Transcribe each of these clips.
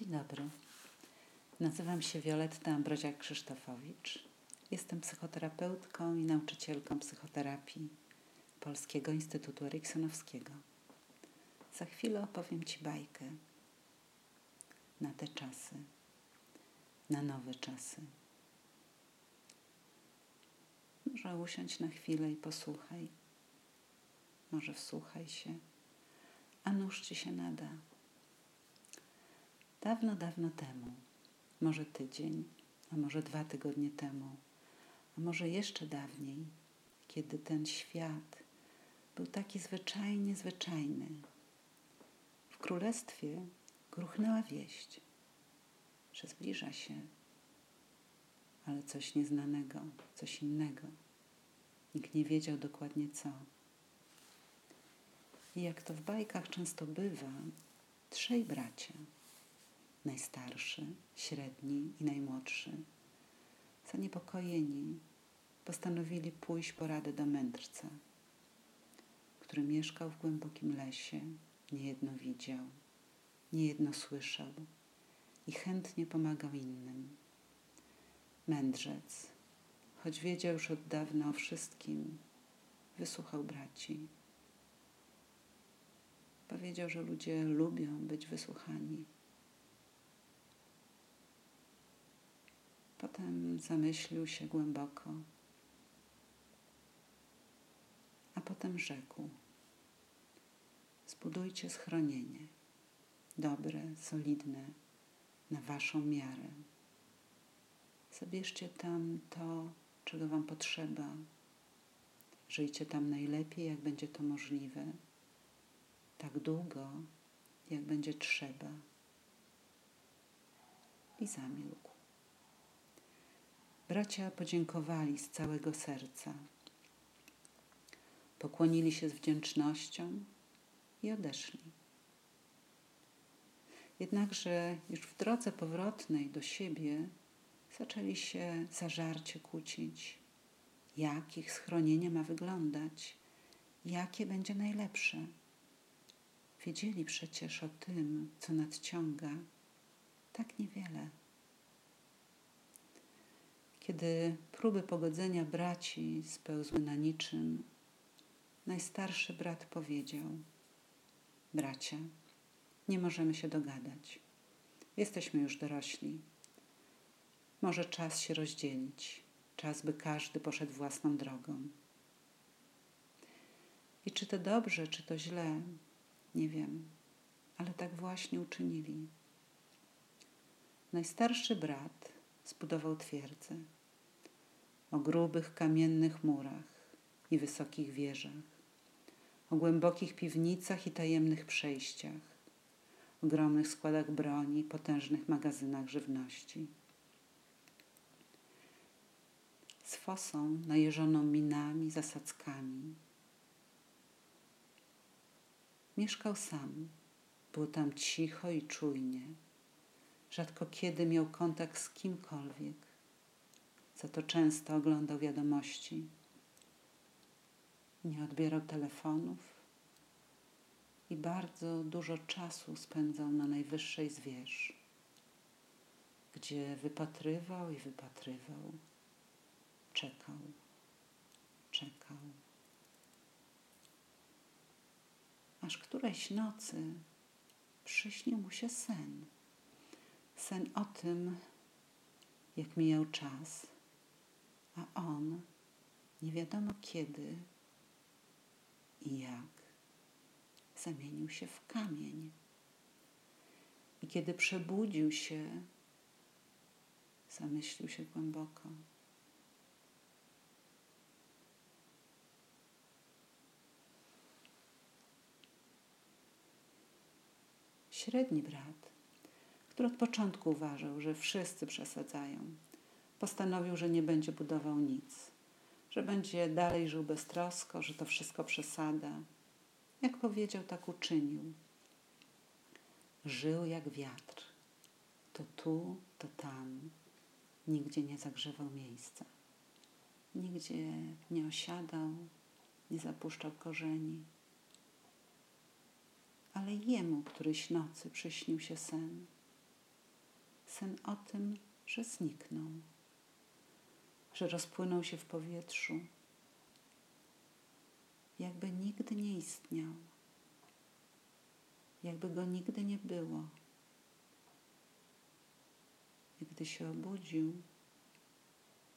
Dzień dobry. Nazywam się Wioletta Ambroziak-Krzysztofowicz. Jestem psychoterapeutką i nauczycielką psychoterapii Polskiego Instytutu Eriksonowskiego. Za chwilę opowiem Ci bajkę na te czasy, na nowe czasy. Może usiądź na chwilę i posłuchaj. Może wsłuchaj się, a nóż Ci się nada. Dawno, dawno temu, może tydzień, a może dwa tygodnie temu, a może jeszcze dawniej, kiedy ten świat był taki zwyczajnie zwyczajny. W królestwie gruchnęła wieść, że zbliża się, ale coś nieznanego, coś innego. Nikt nie wiedział dokładnie co. I jak to w bajkach często bywa, trzej bracia – najstarszy, średni i najmłodszy, zaniepokojeni, postanowili pójść po radę do mędrca, który mieszkał w głębokim lesie, niejedno widział, niejedno słyszał i chętnie pomagał innym. Mędrzec, choć wiedział już od dawna o wszystkim, wysłuchał braci. Powiedział, że ludzie lubią być wysłuchani Potem zamyślił się głęboko, a potem rzekł: Zbudujcie schronienie, dobre, solidne, na waszą miarę. Zabierzcie tam to, czego wam potrzeba. Żyjcie tam najlepiej, jak będzie to możliwe, tak długo, jak będzie trzeba. I zamilkł. Bracia podziękowali z całego serca. Pokłonili się z wdzięcznością i odeszli. Jednakże już w drodze powrotnej do siebie zaczęli się zażarcie kłócić, jak ich schronienie ma wyglądać, jakie będzie najlepsze. Wiedzieli przecież o tym, co nadciąga, tak niewiele. Kiedy próby pogodzenia braci spełzły na niczym, najstarszy brat powiedział: Bracia, nie możemy się dogadać. Jesteśmy już dorośli. Może czas się rozdzielić, czas, by każdy poszedł własną drogą. I czy to dobrze, czy to źle, nie wiem, ale tak właśnie uczynili. Najstarszy brat zbudował twierdzę o grubych kamiennych murach i wysokich wieżach, o głębokich piwnicach i tajemnych przejściach, ogromnych składach broni, potężnych magazynach żywności. Z fosą najeżoną minami, zasadzkami. Mieszkał sam. Było tam cicho i czujnie. Rzadko kiedy miał kontakt z kimkolwiek za to często oglądał wiadomości. Nie odbierał telefonów i bardzo dużo czasu spędzał na najwyższej zwierz, gdzie wypatrywał i wypatrywał, czekał, czekał. Aż którejś nocy przyśnił mu się sen. Sen o tym, jak mijał czas a on nie wiadomo kiedy i jak zamienił się w kamień. I kiedy przebudził się, zamyślił się głęboko. Średni brat, który od początku uważał, że wszyscy przesadzają, postanowił, że nie będzie budował nic, że będzie dalej żył beztrosko, że to wszystko przesada. Jak powiedział, tak uczynił. Żył jak wiatr. To tu, to tam. Nigdzie nie zagrzewał miejsca. Nigdzie nie osiadał, nie zapuszczał korzeni. Ale jemu któryś nocy przyśnił się sen. sen o tym, że zniknął, że rozpłynął się w powietrzu, jakby nigdy nie istniał, jakby go nigdy nie było. I gdy się obudził,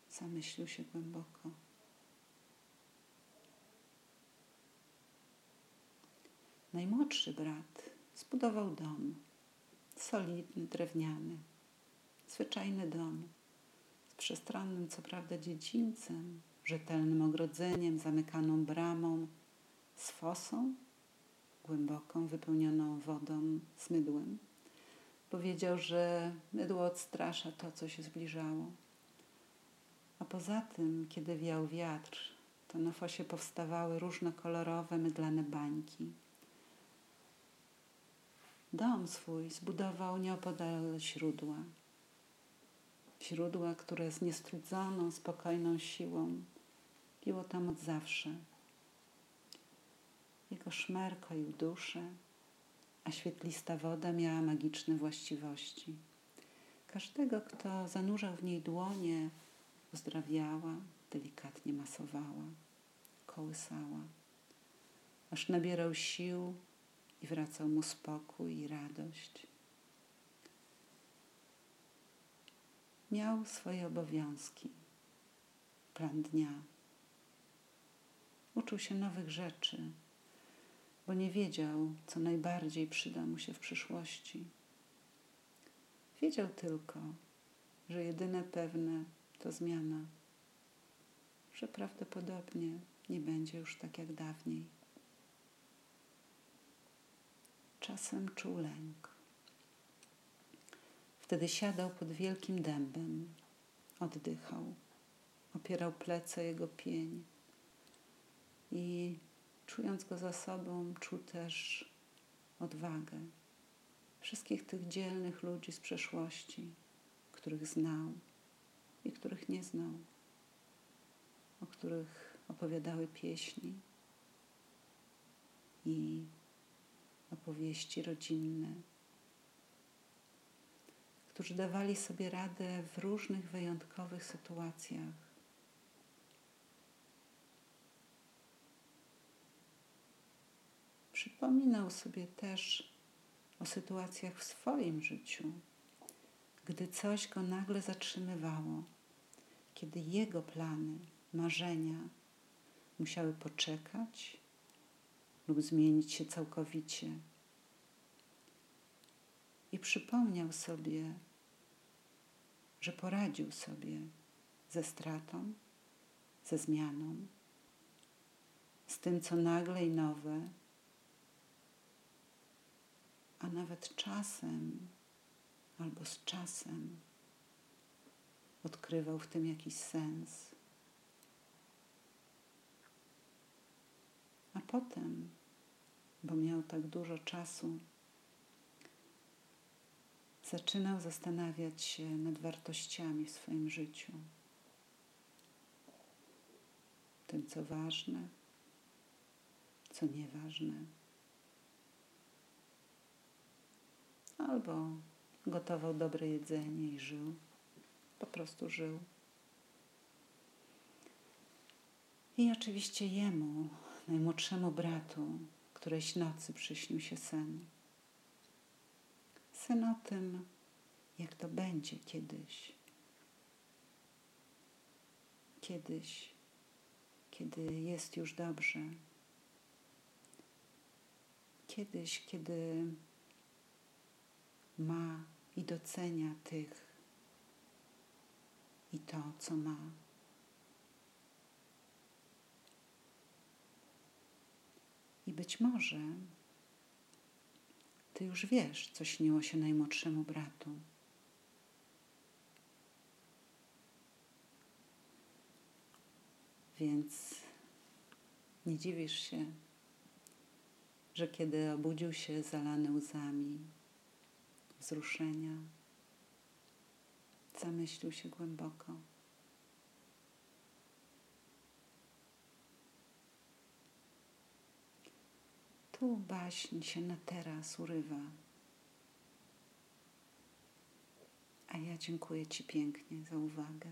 zamyślił się głęboko. Najmłodszy brat zbudował dom, solidny, drewniany, zwyczajny dom, przestronnym, co prawda, dziedzińcem, rzetelnym ogrodzeniem, zamykaną bramą, z fosą głęboką, wypełnioną wodą, z mydłem. Powiedział, że mydło odstrasza to, co się zbliżało. A poza tym, kiedy wiał wiatr, to na fosie powstawały różnokolorowe, mydlane bańki. Dom swój zbudował nieopodal źródła. Źródła, które z niestrudzoną, spokojną siłą piło tam od zawsze. Jego szmer koił duszę, a świetlista woda miała magiczne właściwości. Każdego, kto zanurzał w niej dłonie, uzdrawiała, delikatnie masowała, kołysała, aż nabierał sił i wracał mu spokój i radość. Miał swoje obowiązki, plan dnia. Uczył się nowych rzeczy, bo nie wiedział, co najbardziej przyda mu się w przyszłości. Wiedział tylko, że jedyne pewne to zmiana, że prawdopodobnie nie będzie już tak jak dawniej. Czasem czuł lęk. Wtedy siadał pod wielkim dębem, oddychał, opierał plece jego pień i czując go za sobą, czuł też odwagę wszystkich tych dzielnych ludzi z przeszłości, których znał i których nie znał, o których opowiadały pieśni i opowieści rodzinne, którzy dawali sobie radę w różnych wyjątkowych sytuacjach. Przypominał sobie też o sytuacjach w swoim życiu, gdy coś go nagle zatrzymywało, kiedy jego plany, marzenia musiały poczekać lub zmienić się całkowicie. I przypomniał sobie, że poradził sobie ze stratą, ze zmianą, z tym, co nagle i nowe, a nawet czasem albo z czasem odkrywał w tym jakiś sens. A potem bo miał tak dużo czasu, zaczynał zastanawiać się nad wartościami w swoim życiu. Tym, co ważne, co nieważne. Albo gotował dobre jedzenie i żył, po prostu żył. I oczywiście jemu, najmłodszemu bratu, którejś nocy przyśnił się sen. Sen o tym, jak to będzie kiedyś. Kiedyś, kiedy jest już dobrze. Kiedyś, kiedy ma i docenia tych i to, co ma. I być może ty już wiesz, co śniło się najmłodszemu bratu. Więc nie dziwisz się, że kiedy obudził się zalany łzami wzruszenia, zamyślił się głęboko. Tu baśń się na teraz urywa. A dziękuję Ci pięknie za uwagę.